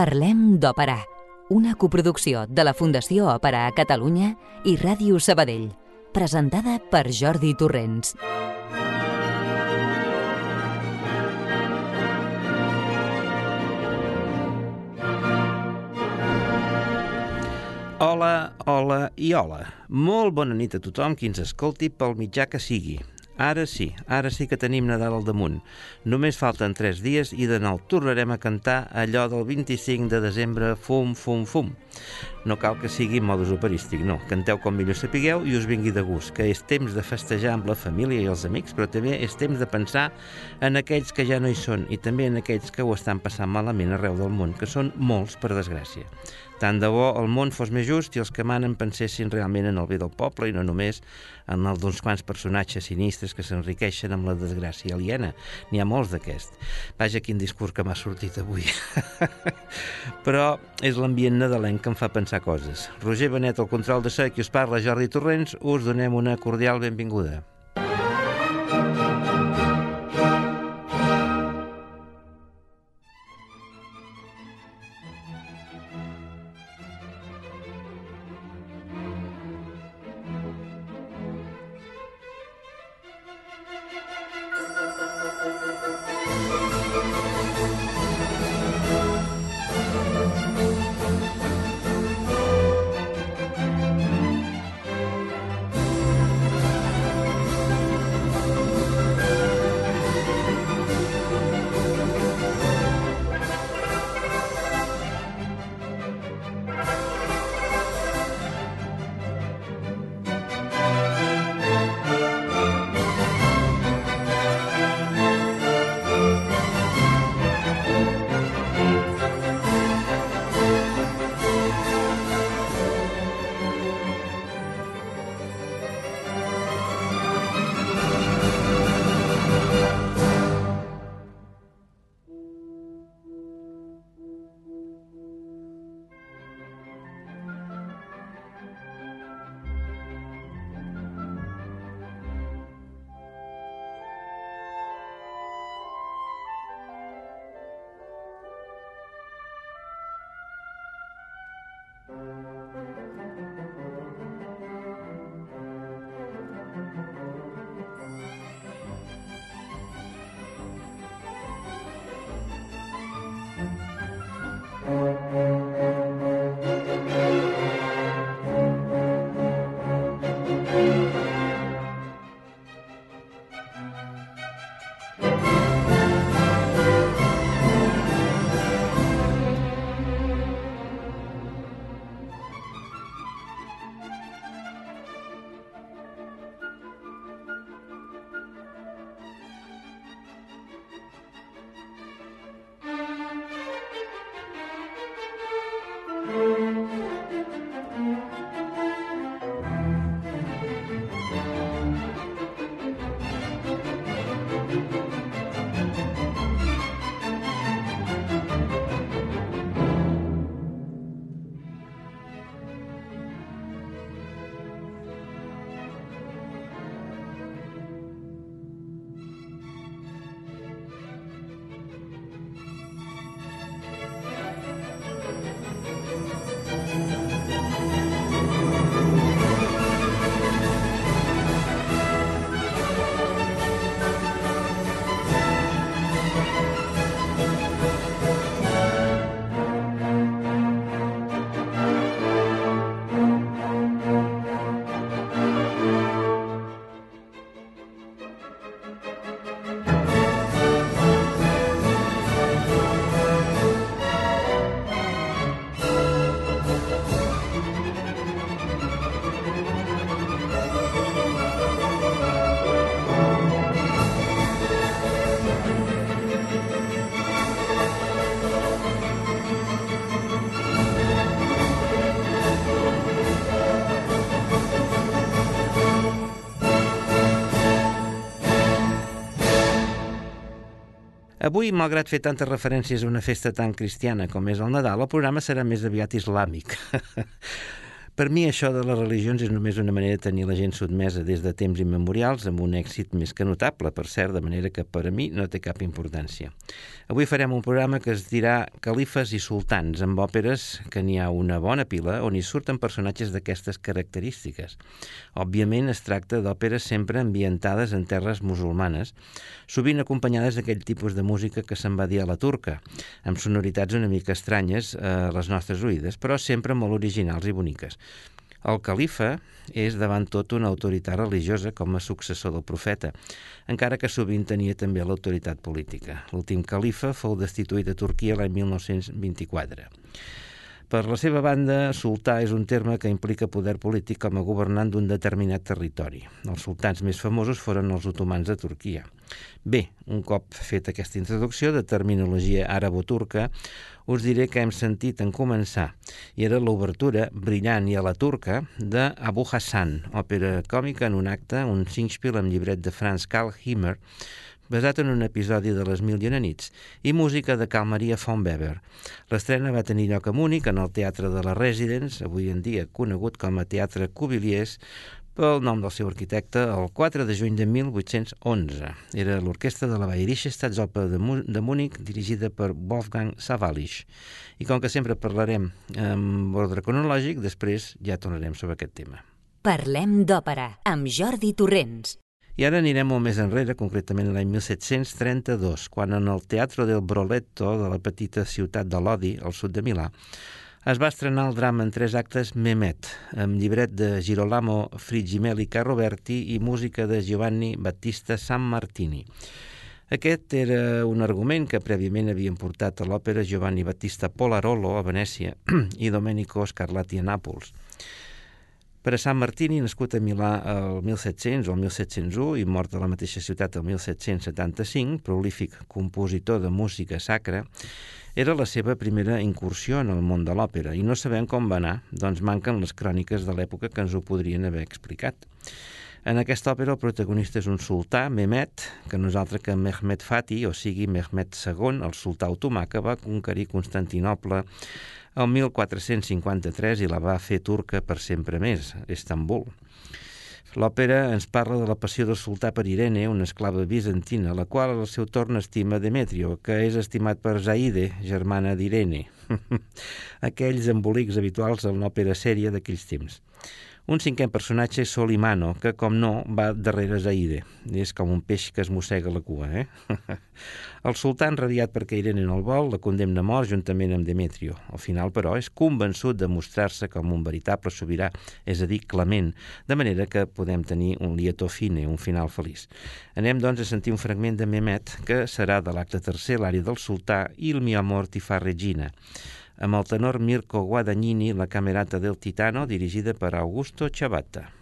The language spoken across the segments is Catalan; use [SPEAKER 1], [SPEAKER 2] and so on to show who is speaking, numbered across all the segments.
[SPEAKER 1] Parlem d'Òpera, una coproducció de la Fundació Òpera a Catalunya i Ràdio Sabadell, presentada per Jordi Torrents.
[SPEAKER 2] Hola, hola i hola. Molt bona nit a tothom qui ens escolti pel mitjà que sigui. Ara sí, ara sí que tenim Nadal al damunt. Només falten tres dies i de nou tornarem a cantar allò del 25 de desembre fum, fum, fum. No cal que sigui modus operístic, no. Canteu com millor sapigueu i us vingui de gust, que és temps de festejar amb la família i els amics, però també és temps de pensar en aquells que ja no hi són i també en aquells que ho estan passant malament arreu del món, que són molts, per desgràcia. Tant de bo el món fos més just i els que manen pensessin realment en el bé del poble i no només en el d'uns quants personatges sinistres que s'enriqueixen amb la desgràcia aliena. N'hi ha molts d'aquests. Vaja, quin discurs que m'ha sortit avui. Però és l'ambient nadalenc que em fa pensar coses. Roger Benet, el control de so, qui us parla, Jordi Torrents, us donem una cordial benvinguda. Avui, malgrat fer tantes referències a una festa tan cristiana com és el Nadal, el programa serà més aviat islàmic. Per mi això de les religions és només una manera de tenir la gent sotmesa des de temps immemorials amb un èxit més que notable, per cert, de manera que per a mi no té cap importància. Avui farem un programa que es dirà Califes i Sultans, amb òperes que n'hi ha una bona pila on hi surten personatges d'aquestes característiques. Òbviament es tracta d'òperes sempre ambientades en terres musulmanes, sovint acompanyades d'aquell tipus de música que se'n va dir a la turca, amb sonoritats una mica estranyes a les nostres oïdes, però sempre molt originals i boniques. El califa és davant tot una autoritat religiosa com a successor del profeta, encara que sovint tenia també l'autoritat política. L'últim califa fou destituït a Turquia l'any 1924. Per la seva banda, sultà és un terme que implica poder polític com a governant d'un determinat territori. Els sultans més famosos foren els otomans de Turquia. Bé, un cop fet aquesta introducció de terminologia àrabo-turca, us diré que hem sentit en començar, i era l'obertura brillant i a la turca de Abu Hassan, òpera còmica en un acte, un singspiel amb llibret de Franz Karl Himmer, basat en un episodi de Les Mil i una nits, i música de Cal Maria von Weber. L'estrena va tenir lloc a Múnich, en el Teatre de la Residence, avui en dia conegut com a Teatre Cubiliers, pel nom del seu arquitecte el 4 de juny de 1811. Era l'orquestra de la Bayerische Staatsoper de, de Múnich dirigida per Wolfgang Savalich. I com que sempre parlarem en ordre cronològic, després ja tornarem sobre aquest tema.
[SPEAKER 1] Parlem d'òpera amb Jordi Torrents.
[SPEAKER 2] I ara anirem molt més enrere, concretament l'any 1732, quan en el Teatro del Broletto de la petita ciutat de Lodi, al sud de Milà, es va estrenar el drama en tres actes Memet, amb llibret de Girolamo Frigimeli Carroberti i música de Giovanni Battista San Martini. Aquest era un argument que prèviament havien portat a l'òpera Giovanni Battista Polarolo a Venècia i Domenico Scarlatti a Nàpols. Per a Sant Martini, nascut a Milà el 1700 o el 1701 i mort a la mateixa ciutat el 1775, prolífic compositor de música sacra, era la seva primera incursió en el món de l'òpera i no sabem com va anar, doncs manquen les cròniques de l'època que ens ho podrien haver explicat. En aquesta òpera el protagonista és un sultà, Mehmet, que no és altre que Mehmet Fatih, o sigui Mehmet II, el sultà otomà que va conquerir Constantinople el 1453 i la va fer turca per sempre més, Istanbul. L'òpera ens parla de la passió del sultà per Irene, una esclava bizantina, la qual al seu torn estima Demetrio, que és estimat per Zaide, germana d'Irene. Aquells embolics habituals en l'òpera sèria d'aquells temps. Un cinquè personatge és Solimano, que, com no, va darrere Zaide. És com un peix que es mossega la cua, eh? el sultà, radiat perquè Irene no el vol, la condemna a mort juntament amb Demetrio. Al final, però, és convençut de mostrar-se com un veritable sobirà, és a dir, clement, de manera que podem tenir un lieto fine, un final feliç. Anem, doncs, a sentir un fragment de Mehmet, que serà de l'acte tercer, l'àrea del sultà, Il mio amor ti fa regina amb el tenor Mirko Guadagnini, la camerata del Titano, dirigida per Augusto Ciabatta.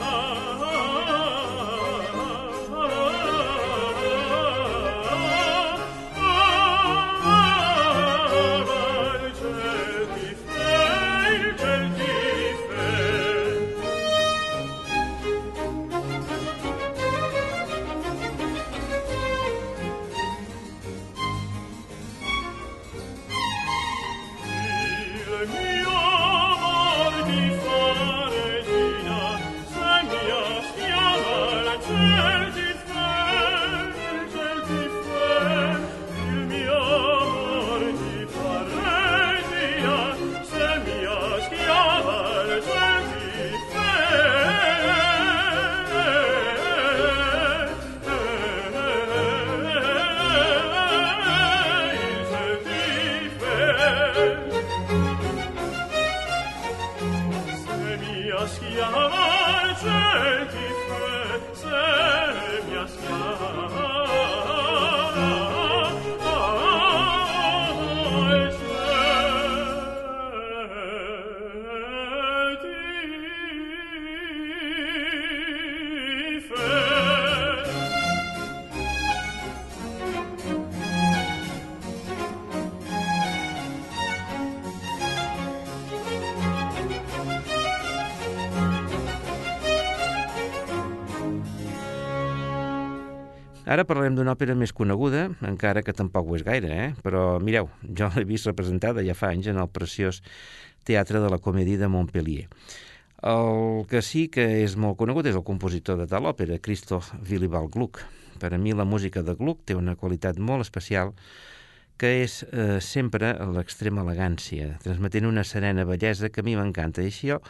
[SPEAKER 2] 啊。D'una òpera més coneguda, encara que tampoc ho és gaire, eh? però mireu, jo l'he vist representada ja fa anys en el preciós Teatre de la Comédie de Montpellier. El que sí que és molt conegut és el compositor de tal òpera, Christoph Willibald Gluck. Per a mi la música de Gluck té una qualitat molt especial que és eh, sempre l'extrema elegància, transmetent una serena bellesa que a mi m'encanta. I això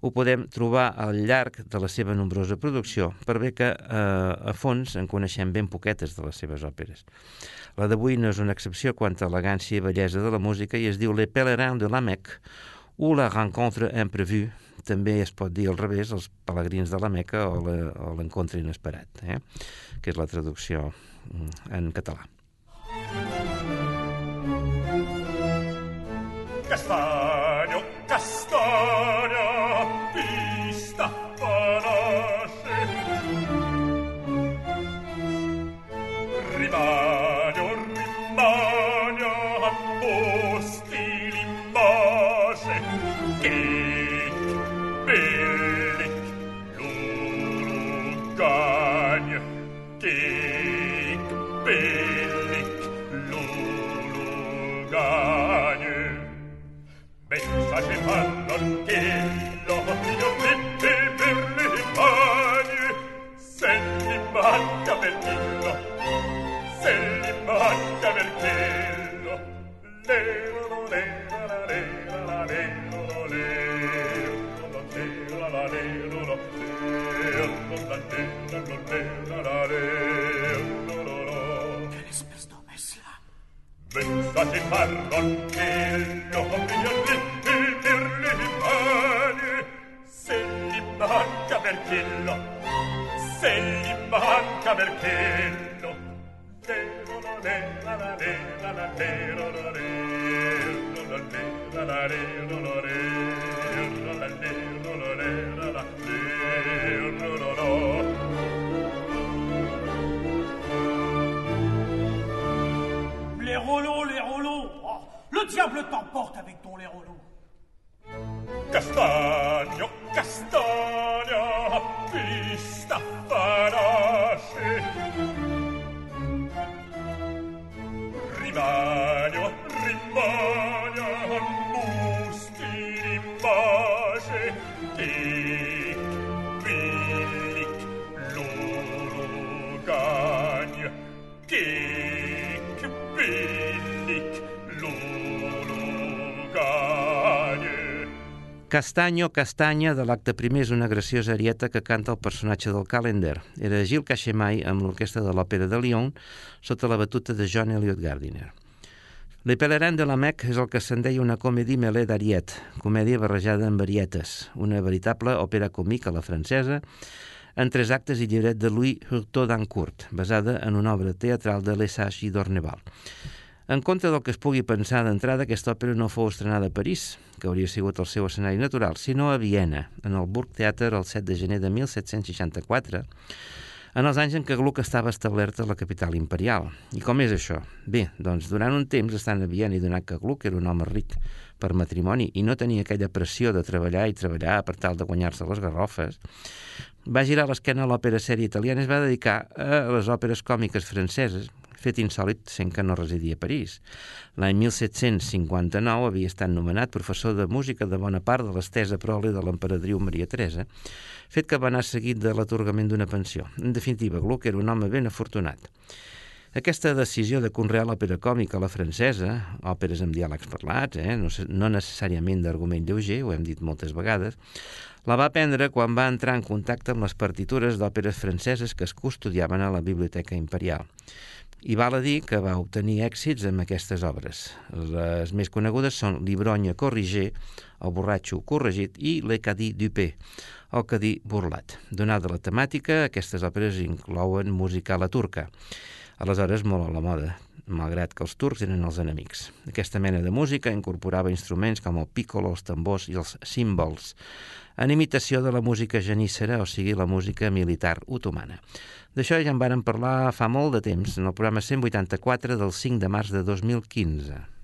[SPEAKER 2] ho podem trobar al llarg de la seva nombrosa producció, per bé que eh, a fons en coneixem ben poquetes de les seves òperes. La d'avui no és una excepció quant a elegància i bellesa de la música i es diu Le Pèlerin de la Mecque o La Rencontre Imprévue, també es pot dir al revés, els pelegrins de la Meca o l'encontre inesperat, eh? que és la traducció mm, en català.
[SPEAKER 3] che sta mi manca per dillo se mi manca per quello le lo le la la le la la le lo lo le lo le la la le lo lo le lo la le lo le la la le lo lo lo Pensate parron che lo mio lì per le mani se gli manca per quello se gli manca per quello le lo lo le la la le la la le lo lo le lo lo le la la le lo lo le lo la le lo lo le la la le lo lo lo
[SPEAKER 4] Les rouleaux, les rouleaux Oh, Le diable t'emporte avec
[SPEAKER 2] Castanyo, castanya, de l'acte primer és una graciosa arieta que canta el personatge del calendar. Era Gil Cachemai amb l'orquestra de l'Òpera de Lyon sota la batuta de John Elliot Gardiner. Le Pèlerin de la Mec és el que se'n deia una comédie mêlée d'ariet, comèdia barrejada amb arietes, una veritable òpera còmica a la francesa, en tres actes i llibret de Louis Hurtaud d'Ancourt, basada en una obra teatral de Lesage i d'Orneval. En contra del que es pugui pensar d'entrada, aquesta òpera no fou estrenada a París, que hauria sigut el seu escenari natural, sinó a Viena, en el Burgtheater el 7 de gener de 1764, en els anys en què Gluck estava establert a la capital imperial. I com és això? Bé, doncs durant un temps estant a Viena i donat que Gluck era un home ric per matrimoni i no tenia aquella pressió de treballar i treballar per tal de guanyar-se les garrofes, va girar l'esquena a l'òpera sèrie italiana i es va dedicar a les òperes còmiques franceses, fet insòlit sent que no residia a París. L'any 1759 havia estat nomenat professor de música de bona part de l'estesa prole de l'emperadriu Maria Teresa, fet que va anar seguit de l'atorgament d'una pensió. En definitiva, Gluck era un home ben afortunat. Aquesta decisió de conrear l'òpera còmica a la francesa, òperes amb diàlegs parlats, eh, no, no necessàriament d'argument lleuger, ho hem dit moltes vegades, la va prendre quan va entrar en contacte amb les partitures d'òperes franceses que es custodiaven a la Biblioteca Imperial. I val a dir que va obtenir èxits amb aquestes obres. Les més conegudes són L'Ibronya corrigé, El borratxo corregit i Le Cadí Dupé, El Cadí burlat. Donada la temàtica, aquestes òperes inclouen música a la turca, aleshores molt a la moda, malgrat que els turcs eren els enemics. Aquesta mena de música incorporava instruments com el piccolo, els tambors i els símbols, en imitació de la música geníssera, o sigui, la música militar otomana. D'això ja en varen parlar fa molt de temps, en el programa 184 del 5 de març de 2015.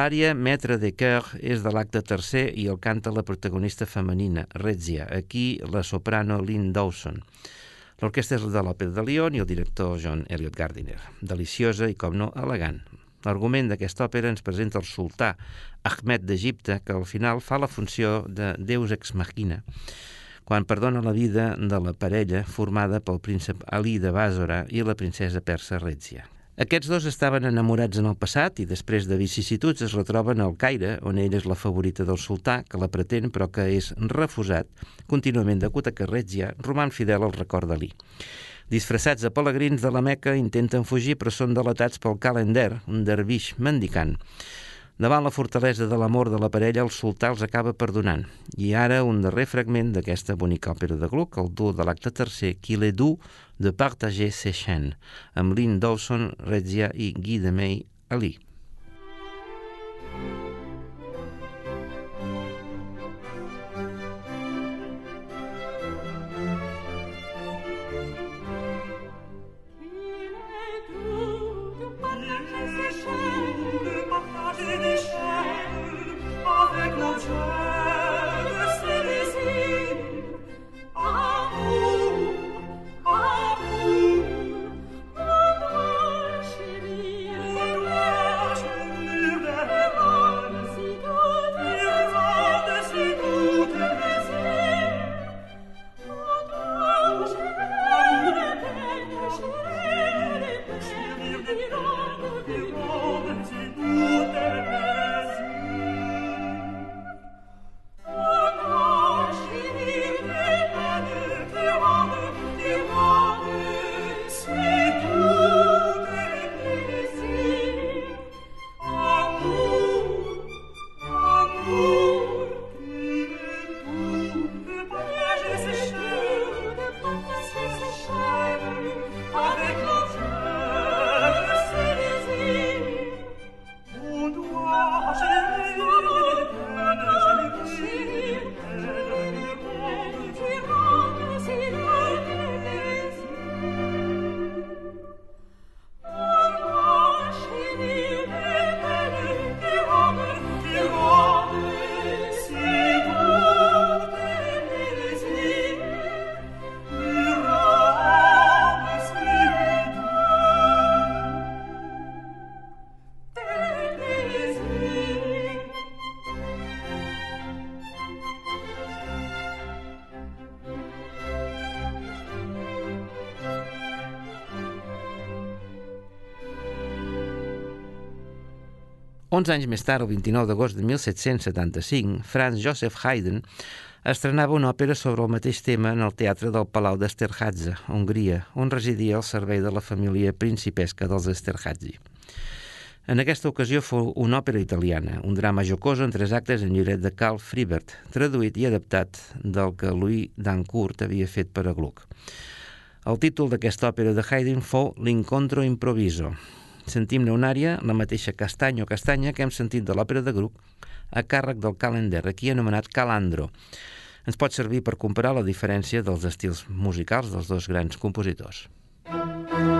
[SPEAKER 2] L'àrea Metre de Coeur és de l'acte tercer i el canta la protagonista femenina, Rezia, aquí la soprano Lynn Dawson. L'orquestra és de l'Òpera de Lyon i el director John Elliot Gardiner. Deliciosa i, com no, elegant. L'argument d'aquesta òpera ens presenta el sultà Ahmed d'Egipte, que al final fa la funció de Deus ex machina, quan perdona la vida de la parella formada pel príncep Ali de Bàsora i la princesa persa Rezia. Aquests dos estaven enamorats en el passat i després de vicissituds es retroben al Caire, on ella és la favorita del sultà, que la pretén però que és refusat contínuament de Kuta Carretja, roman fidel al record d'Ali. Disfressats de pelegrins de la Meca, intenten fugir però són delatats pel calender, un dervix mendicant. Davant la fortalesa de l'amor de la parella, el sultà els acaba perdonant. I ara un darrer fragment d'aquesta bonica òpera de Gluck, el dur de l'acte tercer, qui l'he du de partager ses amb Lynn Dawson, Rezia i Guy de May Ali. Onze anys més tard, el 29 d'agost de 1775, Franz Joseph Haydn estrenava una òpera sobre el mateix tema en el teatre del Palau d'Esterházy, Hongria, on residia el servei de la família principesca dels Esterházy. En aquesta ocasió fou una òpera italiana, un drama jocoso en tres actes en llibret de Carl Friebert, traduït i adaptat del que Louis Dancourt havia fet per a Gluck. El títol d'aquesta òpera de Haydn fou L'Incontro Improviso, sentim-ne una àrea, la mateixa castany o castanya que hem sentit de l'òpera de grup, a càrrec del calender, aquí anomenat calandro. Ens pot servir per comparar la diferència dels estils musicals dels dos grans compositors. Música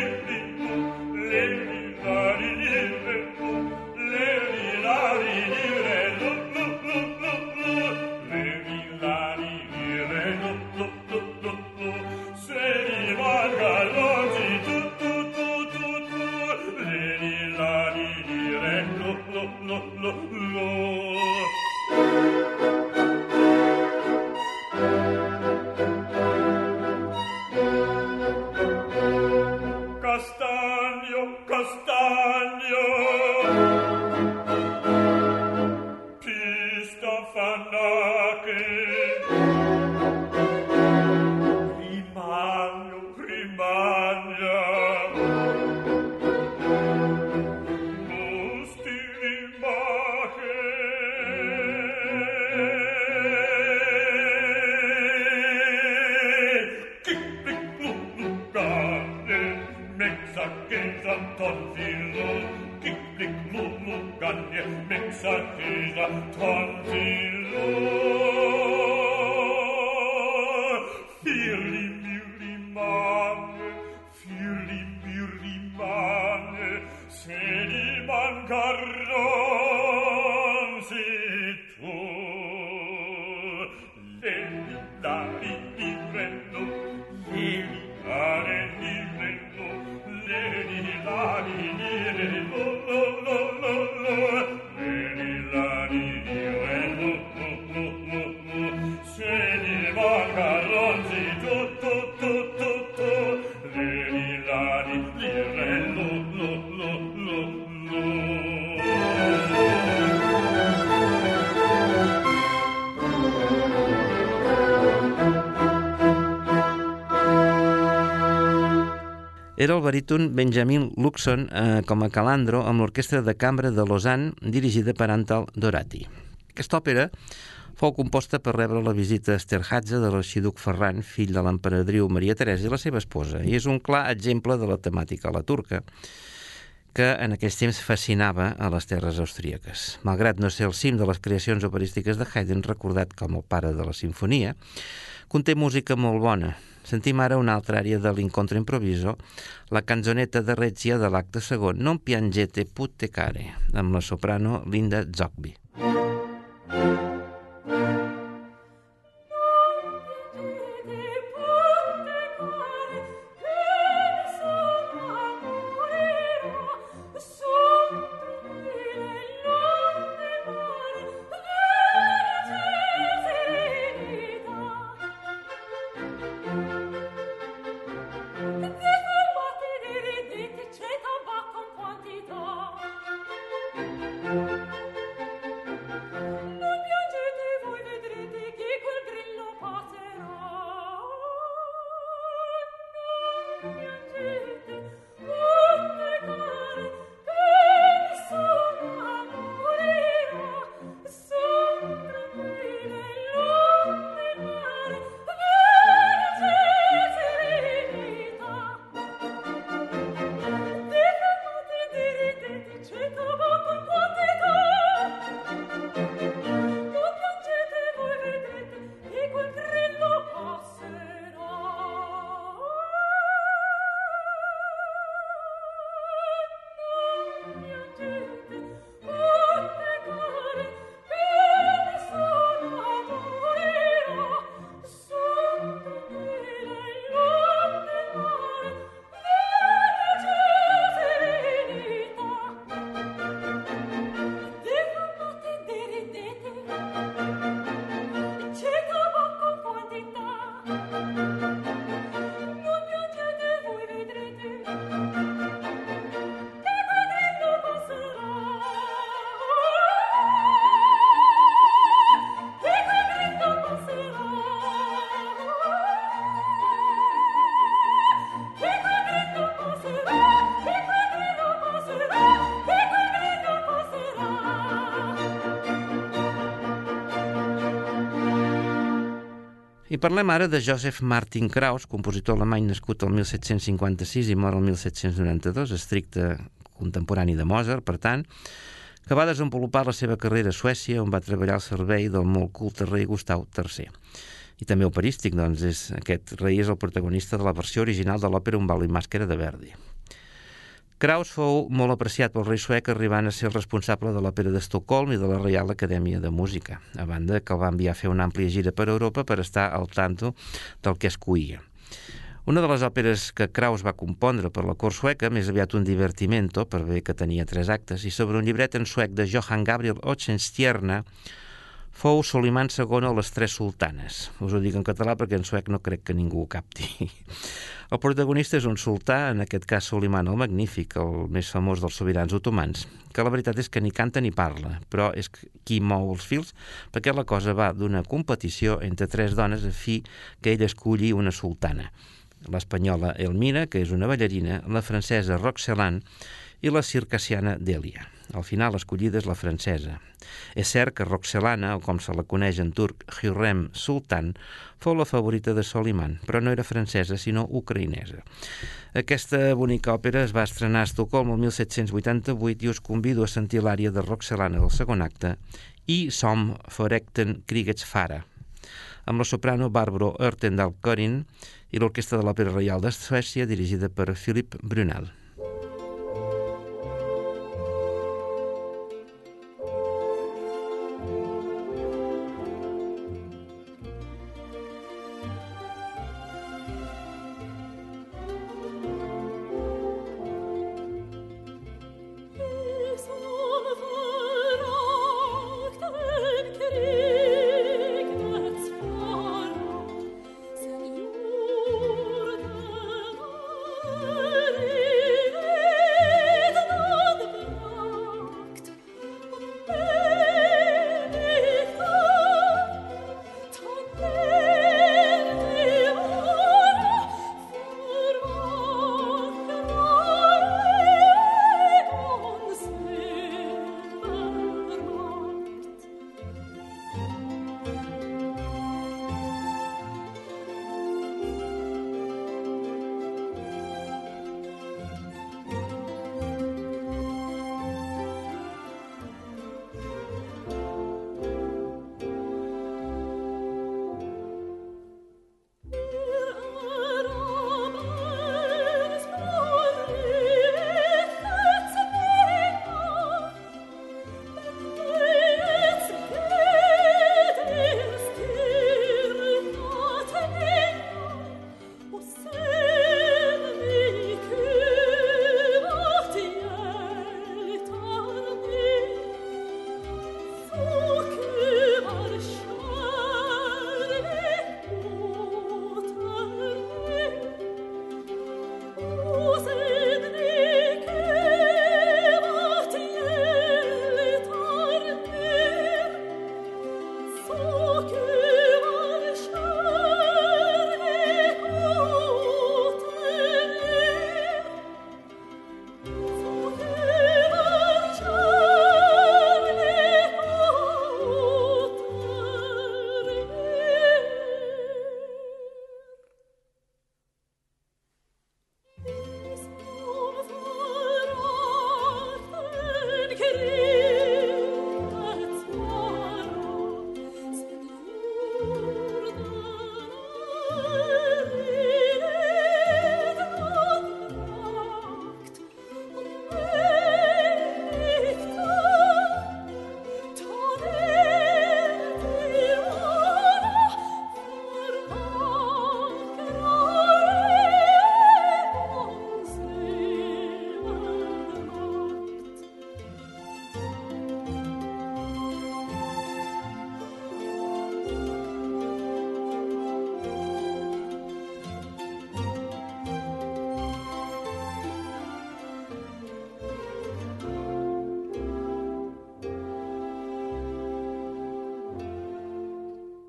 [SPEAKER 5] Era el baríton Benjamin Luxon eh, com a calandro amb l'Orquestra de Cambra de Lausanne dirigida per Antal Dorati. Aquesta òpera fou composta per rebre la visita a Esterhatze de l'arxiduc Ferran, fill de l'emperadriu Maria Teresa i la seva esposa, i és un clar exemple de la temàtica a la turca que en aquells temps fascinava a les terres austríaques. Malgrat no ser el cim de les creacions operístiques de Haydn, recordat com el pare de la sinfonia, conté música molt bona, Sentim ara una altra àrea de l'Incontro Improviso, la canzoneta de Regia de l'acte segon, Non piangete putte care, amb la soprano Linda Zogby. Thank I parlem ara de Joseph Martin Krauss, compositor alemany nascut el 1756 i mort el 1792, estricte contemporani de Mozart, per tant, que va desenvolupar la seva carrera a Suècia, on va treballar al servei del molt culte rei Gustau III. I també operístic, doncs, és, aquest rei és el protagonista de la versió original de l'òpera Un bal i màscara de Verdi. Kraus fou molt apreciat pel rei suec arribant a ser el responsable de l'òpera d'Estocolm i de la Reial Acadèmia de Música, a banda que el va enviar a fer una àmplia gira per Europa per estar al tanto del que es cuia. Una de les òperes que Kraus va compondre per la cort sueca, més aviat un divertimento, per bé que tenia tres actes, i sobre un llibret en suec de Johann Gabriel Oxenstierna, fou Soliman II a les Tres Sultanes. Us ho dic en català perquè en suec no crec que ningú ho capti. El protagonista és un sultà, en aquest cas Soliman el Magnífic, el més famós dels sobirans otomans, que la veritat és que ni canta ni parla, però és qui mou els fils, perquè la cosa va d'una competició entre tres dones a fi que ell esculli una sultana. L'espanyola Elmira, que és una ballarina, la francesa Roxelan i la circassiana Delia. Al final, escollida és la francesa. És cert que Roxelana, o com se la coneix en turc, Hürrem Sultan, fou la favorita de Soliman, però no era francesa, sinó ucraïnesa. Aquesta bonica òpera es va estrenar a Estocolm el 1788 i us convido a sentir l'àrea de Roxelana del segon acte i Som Forekten Krigets Fara, amb la soprano Barbro Örtendal Corin i l'Orquestra de l'Òpera Reial de Suècia dirigida per Philip Brunel.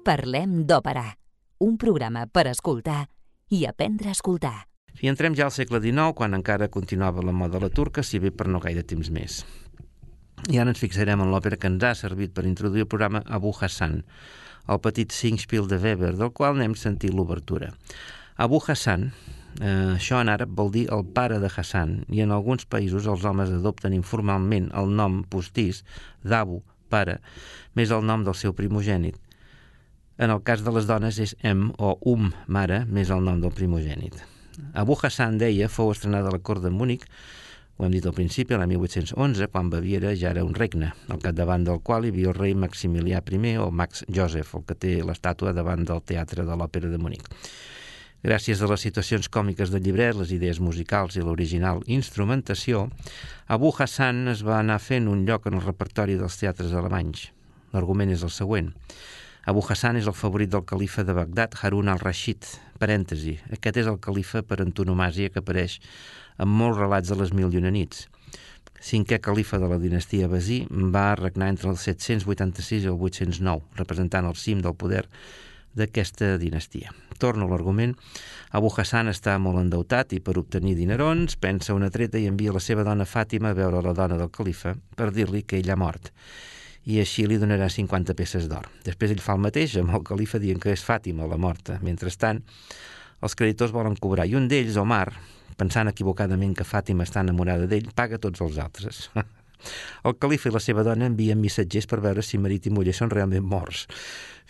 [SPEAKER 1] Parlem d'òpera, un programa per escoltar i aprendre a escoltar.
[SPEAKER 5] I entrem ja al segle XIX, quan encara continuava la moda la turca, si bé per no gaire temps més. I ara ens fixarem en l'òpera que ens ha servit per introduir el programa Abu Hassan, el petit Singspiel de Weber, del qual anem sentir l'obertura. Abu Hassan, eh, això en àrab vol dir el pare de Hassan, i en alguns països els homes adopten informalment el nom postís d'Abu, pare, més el nom del seu primogènit. En el cas de les dones és M o Um, mare, més el nom del primogènit. Abu Hassan deia fou estrenada a la cort de Múnich, ho hem dit al principi, l'any 1811, quan Baviera ja era un regne, al capdavant del qual hi havia el rei Maximilià I o Max Joseph, el que té l'estàtua davant del Teatre de l'Òpera de Múnich.
[SPEAKER 2] Gràcies a les situacions còmiques del llibret, les idees musicals i l'original instrumentació, Abu Hassan es va anar fent un lloc en el repertori dels teatres alemanys. L'argument és el següent. Abu Hassan és el favorit del califa de Bagdad, Harun al-Rashid. Parèntesi, aquest és el califa per antonomàsia que apareix en molts relats de les Mil i una nits. Cinquè califa de la dinastia Basí va regnar entre el 786 i el 809, representant el cim del poder d'aquesta dinastia. Torno a l'argument. Abu Hassan està molt endeutat i per obtenir dinerons pensa una treta i envia la seva dona Fàtima a veure la dona del califa per dir-li que ell ha mort i així li donarà 50 peces d'or. Després ell fa el mateix amb el califa dient que és Fàtima la morta. Mentrestant, els creditors volen cobrar i un d'ells, Omar, pensant equivocadament que Fàtima està enamorada d'ell, paga tots els altres. El califa i la seva dona envien missatgers per veure si marit i muller són realment morts.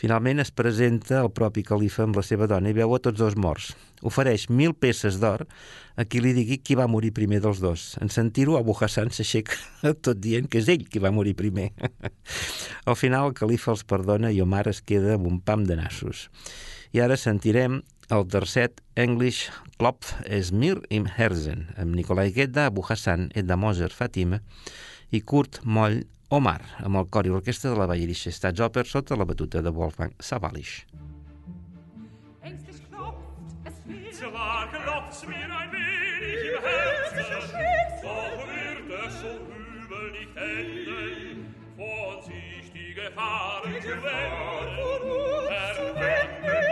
[SPEAKER 2] Finalment es presenta el propi califa amb la seva dona i veu a tots dos morts. Ofereix mil peces d'or a qui li digui qui va morir primer dels dos. En sentir-ho, Abu Hassan s'aixeca tot dient que és ell qui va morir primer. Al final el califa els perdona i Omar es queda amb un pam de nassos. I ara sentirem el tercet English Klopf Esmir im Herzen, amb Nicolai Gedda, Abu Hassan, Edda Moser, Fatima i Kurt Moll Omar, amb el cor i l'orquestra de la Bayerische Staatsoper sota la batuta de Wolfgang Sawalisch.
[SPEAKER 6] Ängstlich klopft es mir.
[SPEAKER 5] Zwar klopft's mir ein wenig im Herzen, doch wird es so übel nicht enden, von sich die Gefahren zu wenden. Erkenne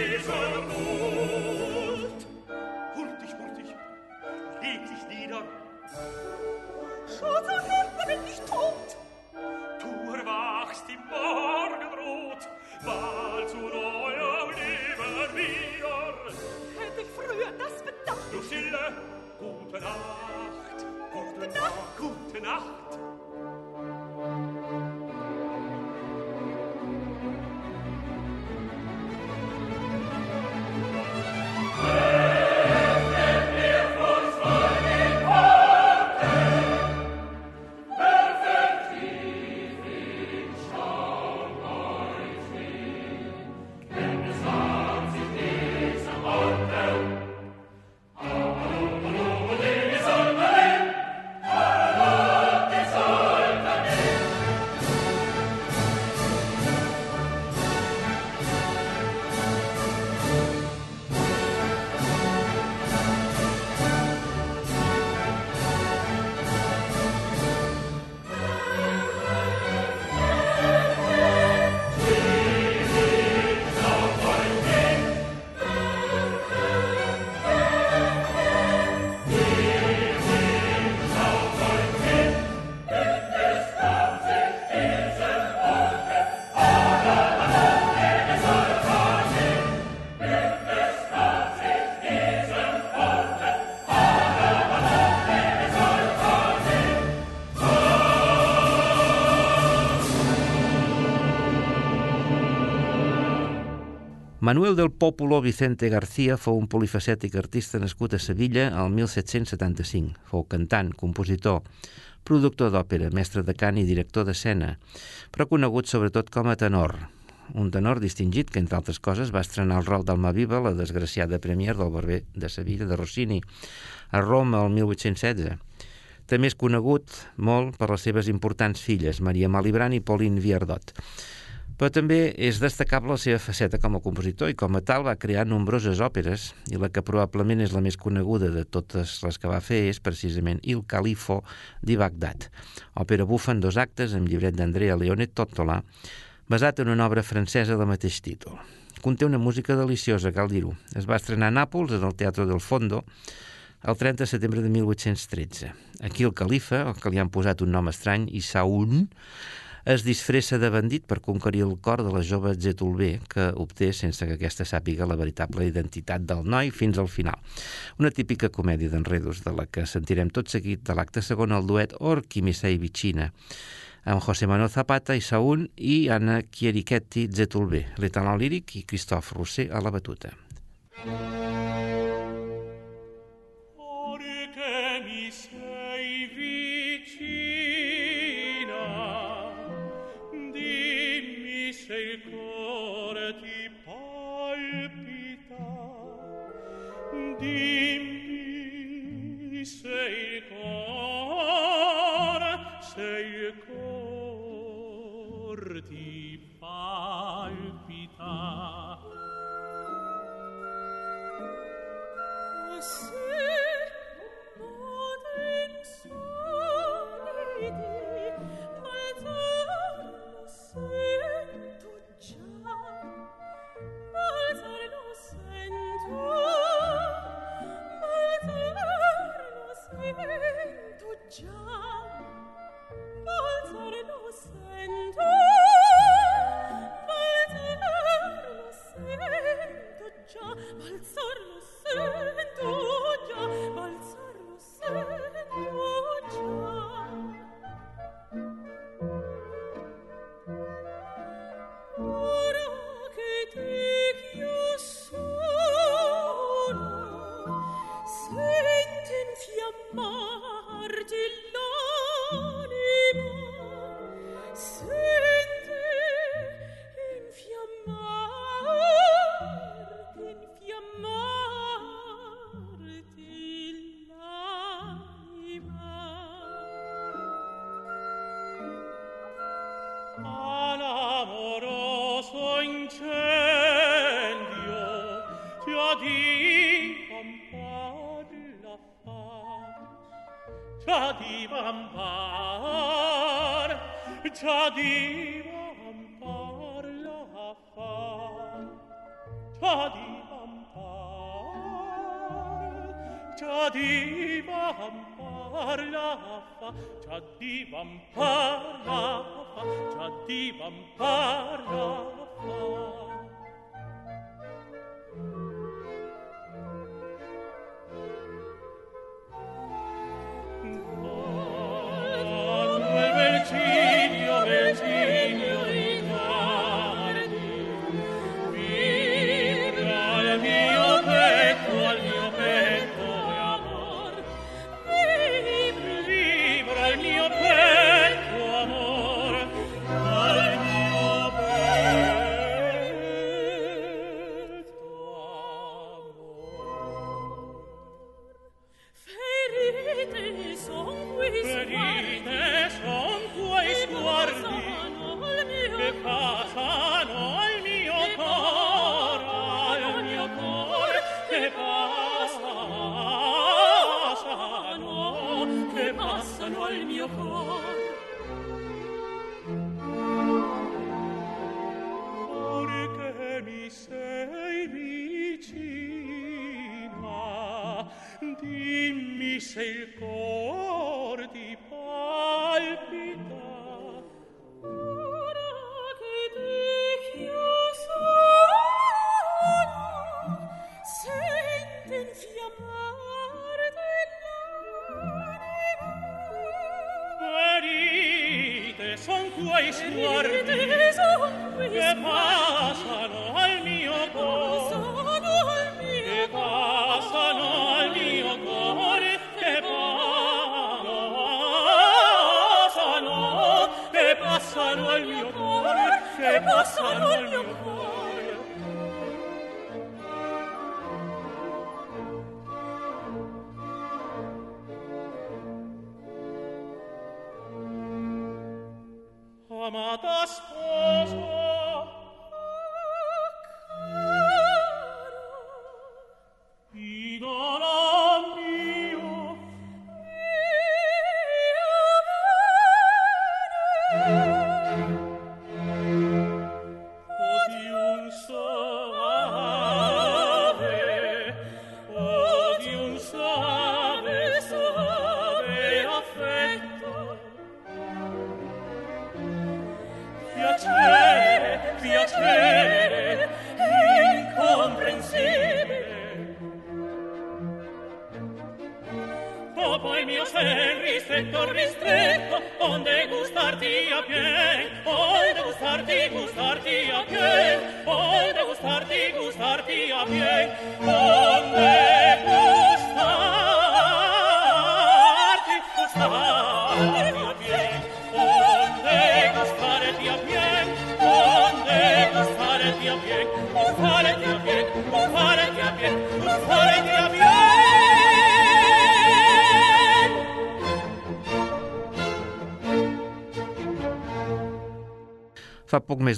[SPEAKER 2] Manuel del Pópulo Vicente García fou un polifacètic artista nascut a Sevilla al 1775. Fou cantant, compositor, productor d'òpera, mestre de cant i director d'escena, però conegut sobretot com a tenor. Un tenor distingit que, entre altres coses, va estrenar el rol d'Almaviva, la desgraciada premier del barber de Sevilla, de Rossini, a Roma el 1816. També és conegut molt per les seves importants filles, Maria Malibran i Pauline Viardot. Però també és destacable la seva faceta com a compositor i com a tal va crear nombroses òperes i la que probablement és la més coneguda de totes les que va fer és precisament Il Califo di Bagdad, òpera bufa en dos actes amb llibret d'Andrea Leone Tottola, basat en una obra francesa del mateix títol. Conté una música deliciosa, cal dir-ho. Es va estrenar a Nàpols, en el Teatre del Fondo, el 30 de setembre de 1813. Aquí el califa, el que li han posat un nom estrany, Isaun, es disfressa de bandit per conquerir el cor de la jove Zetulbé, que obté sense que aquesta sàpiga la veritable identitat del noi fins al final. Una típica comèdia d'enredos de la que sentirem tot seguit de l'acte segon el duet Orchi Misei Vicina, amb José Manuel Zapata i Saúl i Anna Chierichetti Zetulbé, l'etaló líric i Christophe Rousset a la batuta.
[SPEAKER 7] Porque dimmi se il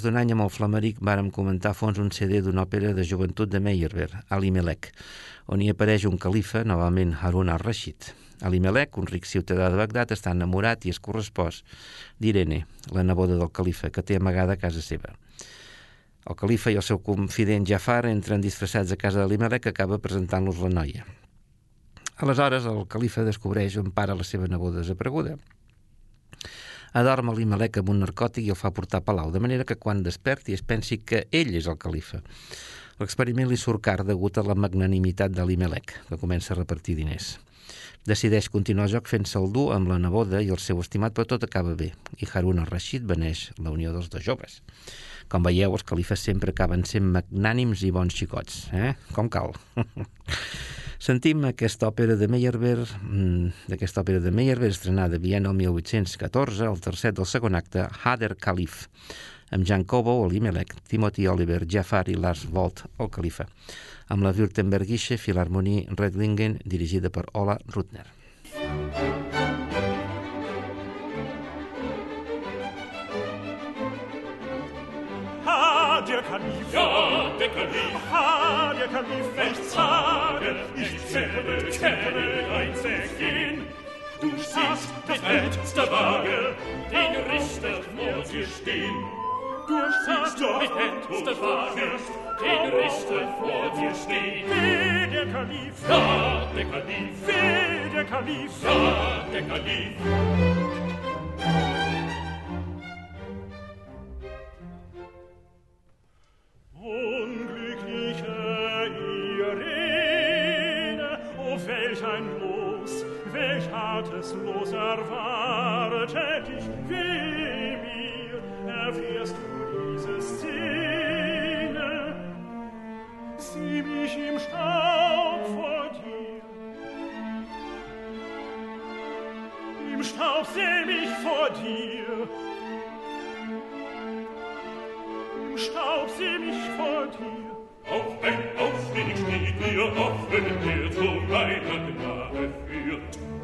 [SPEAKER 2] d'un any amb el Flameric vàrem comentar a fons un CD d'una òpera de joventut de Meyerbeer, Ali Melek, on hi apareix un califa, novament Harun al-Rashid. Ali Melek, un ric ciutadà de Bagdad, està enamorat i es correspòs d'Irene, la neboda del califa, que té amagada a casa seva. El califa i el seu confident Jafar entren disfressats a casa d'Alimelec que acaba presentant-los la noia. Aleshores, el califa descobreix on para la seva neboda desapareguda. Adorm Alimelec amb un narcòtic i el fa portar a Palau, de manera que quan desperti es pensi que ell és el califa. L'experiment li surt car degut a la magnanimitat d'Alimelec, que comença a repartir diners. Decideix continuar el joc fent-se el dur amb la neboda i el seu estimat, però tot acaba bé, i Harun al-Rashid beneix la unió dels dos joves. Com veieu, els califes sempre acaben sent magnànims i bons xicots, eh? Com cal. Sentim aquesta òpera de Meyerbeer, mm, d'aquesta òpera de Meyerbeer, estrenada a Viena el 1814, el tercer del segon acte, Hader Calif, amb Jan Kobo, Olimelec, Timothy Oliver, Jafar i Lars Volt, el califa, amb la Württembergische Philharmonie Redlingen, dirigida per Ola Rutner.
[SPEAKER 7] Ja, der Kalif,
[SPEAKER 3] ha, der Kalif,
[SPEAKER 7] ich zahle, ich zähle, zähle dein Zergehen. Du siehst das älteste Waage, den Richter vor dir stehen. Du siehst das älteste Waage, den Richter vor dir stehen.
[SPEAKER 3] Weh, der Kalif,
[SPEAKER 7] ja, der Kalif,
[SPEAKER 3] weh, der Kalif,
[SPEAKER 7] ja, der Kalif.
[SPEAKER 3] tatenlos erwarte dich, weh mir, erfährst du diese Szene. Sieh mich im Staub vor dir. Im Staub seh mich vor dir. Im Staub seh mich vor dir.
[SPEAKER 7] Auf ein Aufstieg steht dir, offen, der zu meiner Gnade führt.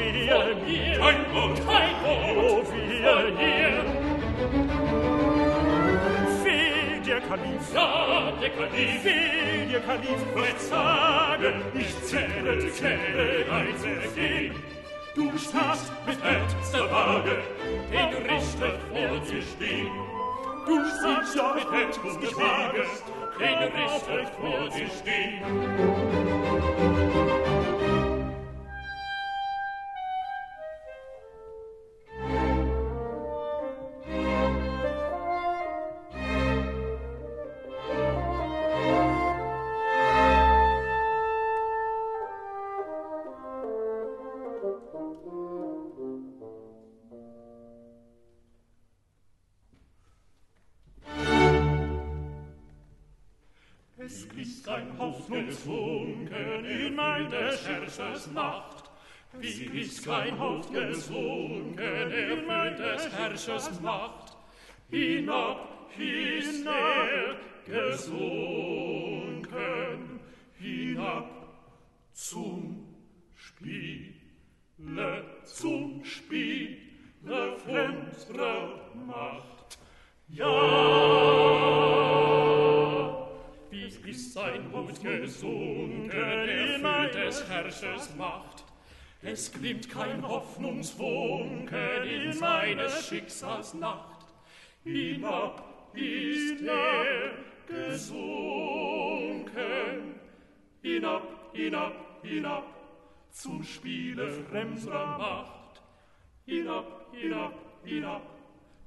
[SPEAKER 3] wir mir,
[SPEAKER 7] kein Mut, kein
[SPEAKER 3] Mut,
[SPEAKER 7] wir
[SPEAKER 3] mir. Fehl dir, Kalif,
[SPEAKER 7] ja, der Kalif,
[SPEAKER 3] fehl dir, Kalif,
[SPEAKER 7] bleibt sagen, ich zähle, zähle, leise gehen. Du stehst mit letzter Waage, den richtet vor sich stehen. Du stehst ja mit letzter Waage, den richtet vor sich stehen. Herrschers Macht. Wie ist kein Hoffnungsfunken in mein des Herrschers Macht. Hinab ist er gesunken, hinab zum Spiele, zum Spiele unserer Macht. Ja! Ist sein Hut gesunken, erfüllt des Herrschers Macht. Es glimmt kein Hoffnungsfunken in seines Schicksals Nacht. Hinab ist er gesunken, hinab, hinab, hinab, zum Spiele fremder Macht. Hinab, hinab, hinab,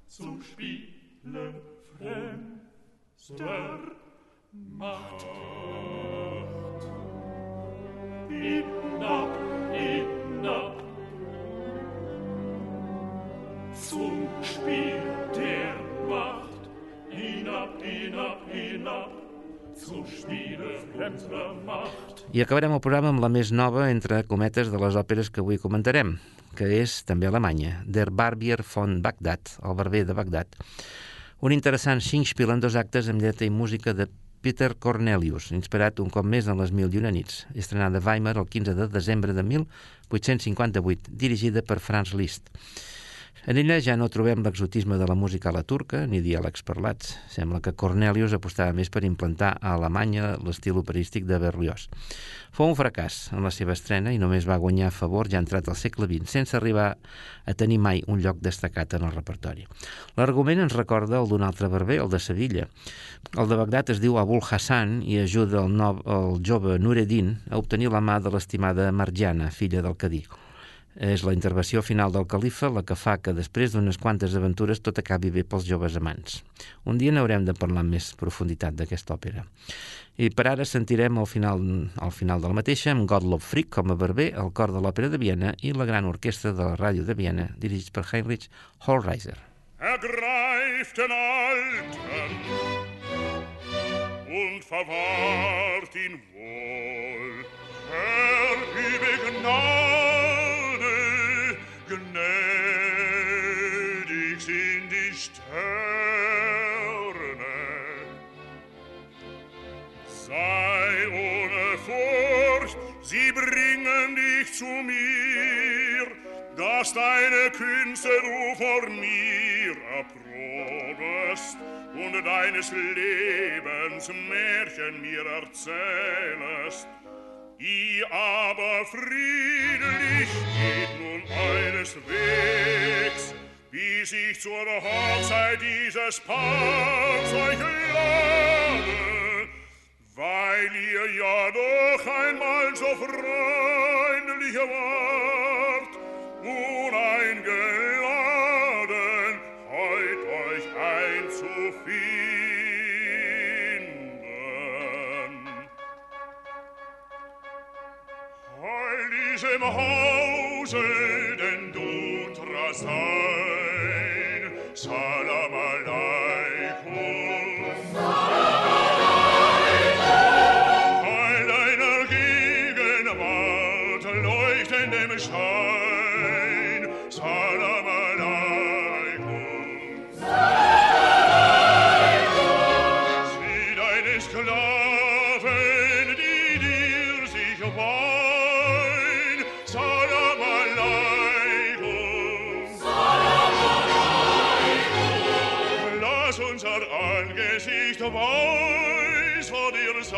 [SPEAKER 7] zum Spiele fremder Macht. Hinab, hinab, zum Spiel der. Hinab, hinab, hinab, zum fremder Macht.
[SPEAKER 2] I acabarem el programa amb la més nova, entre cometes, de les òperes que avui comentarem, que és també alemanya, Der Barbier von Bagdad, el barber de Bagdad. Un interessant Singspiel en dos actes amb lletra i música de Peter Cornelius, inspirat un cop més en les Mil i una nits, estrenada a Weimar el 15 de desembre de 1858, dirigida per Franz Liszt. En ella ja no trobem l'exotisme de la música a la turca ni diàlegs parlats. Sembla que Cornelius apostava més per implantar a Alemanya l'estil operístic de Berlioz. Fou un fracàs en la seva estrena i només va guanyar a favor ja entrat al segle XX, sense arribar a tenir mai un lloc destacat en el repertori. L'argument ens recorda el d'un altre barber, el de Sevilla. El de Bagdad es diu Abul Hassan i ajuda el, no, el jove Nureddin a obtenir la mà de l'estimada Marjana, filla del Cadí. És la intervenció final del califa la que fa que després d'unes quantes aventures tot acabi bé pels joves amants. Un dia n'haurem de parlar amb més profunditat d'aquesta òpera. I per ara sentirem al final, al final de la mateixa amb Gottlob Frick com a barber, el cor de l'Òpera de Viena i la gran orquestra de la ràdio de Viena, dirigits per Heinrich Hollreiser.
[SPEAKER 3] ergreift den Alten und verwahrt ihn wohl. Herr, übe Gnade, Sterne. Sei ohne Furcht, sie bringen dich zu mir, dass deine Künste du vor mir erprobest und deines Lebens Märchen mir erzählest. I aber friedlich geht nun eines Wegs, wie sich zur Hochzeit dieses Paars euch lade, weil ihr ja doch einmal so freundlich wart, uneingeladen heut euch einzufinden. Heil diesem Hause, denn du trast
[SPEAKER 1] sala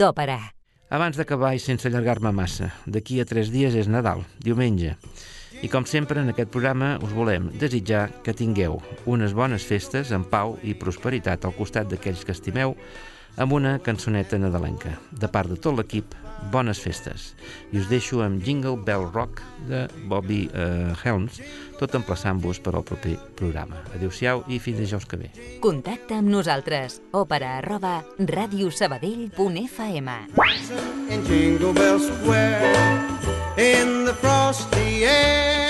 [SPEAKER 1] d'òpera.
[SPEAKER 2] Abans d'acabar i sense allargar-me massa, d'aquí a tres dies és Nadal, diumenge. I com sempre en aquest programa us volem desitjar que tingueu unes bones festes en pau i prosperitat al costat d'aquells que estimeu amb una cançoneta nadalenca. De part de tot l'equip, bones festes. I us deixo amb Jingle Bell Rock de Bobby uh, Helms, tot emplaçant-vos per al proper programa. Adéu-siau i fins dijous que ve.
[SPEAKER 1] Contacta amb nosaltres. Òpera arroba radiosabadell.fm
[SPEAKER 8] in Jingle Bell Square in the frosty air.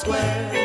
[SPEAKER 8] Square.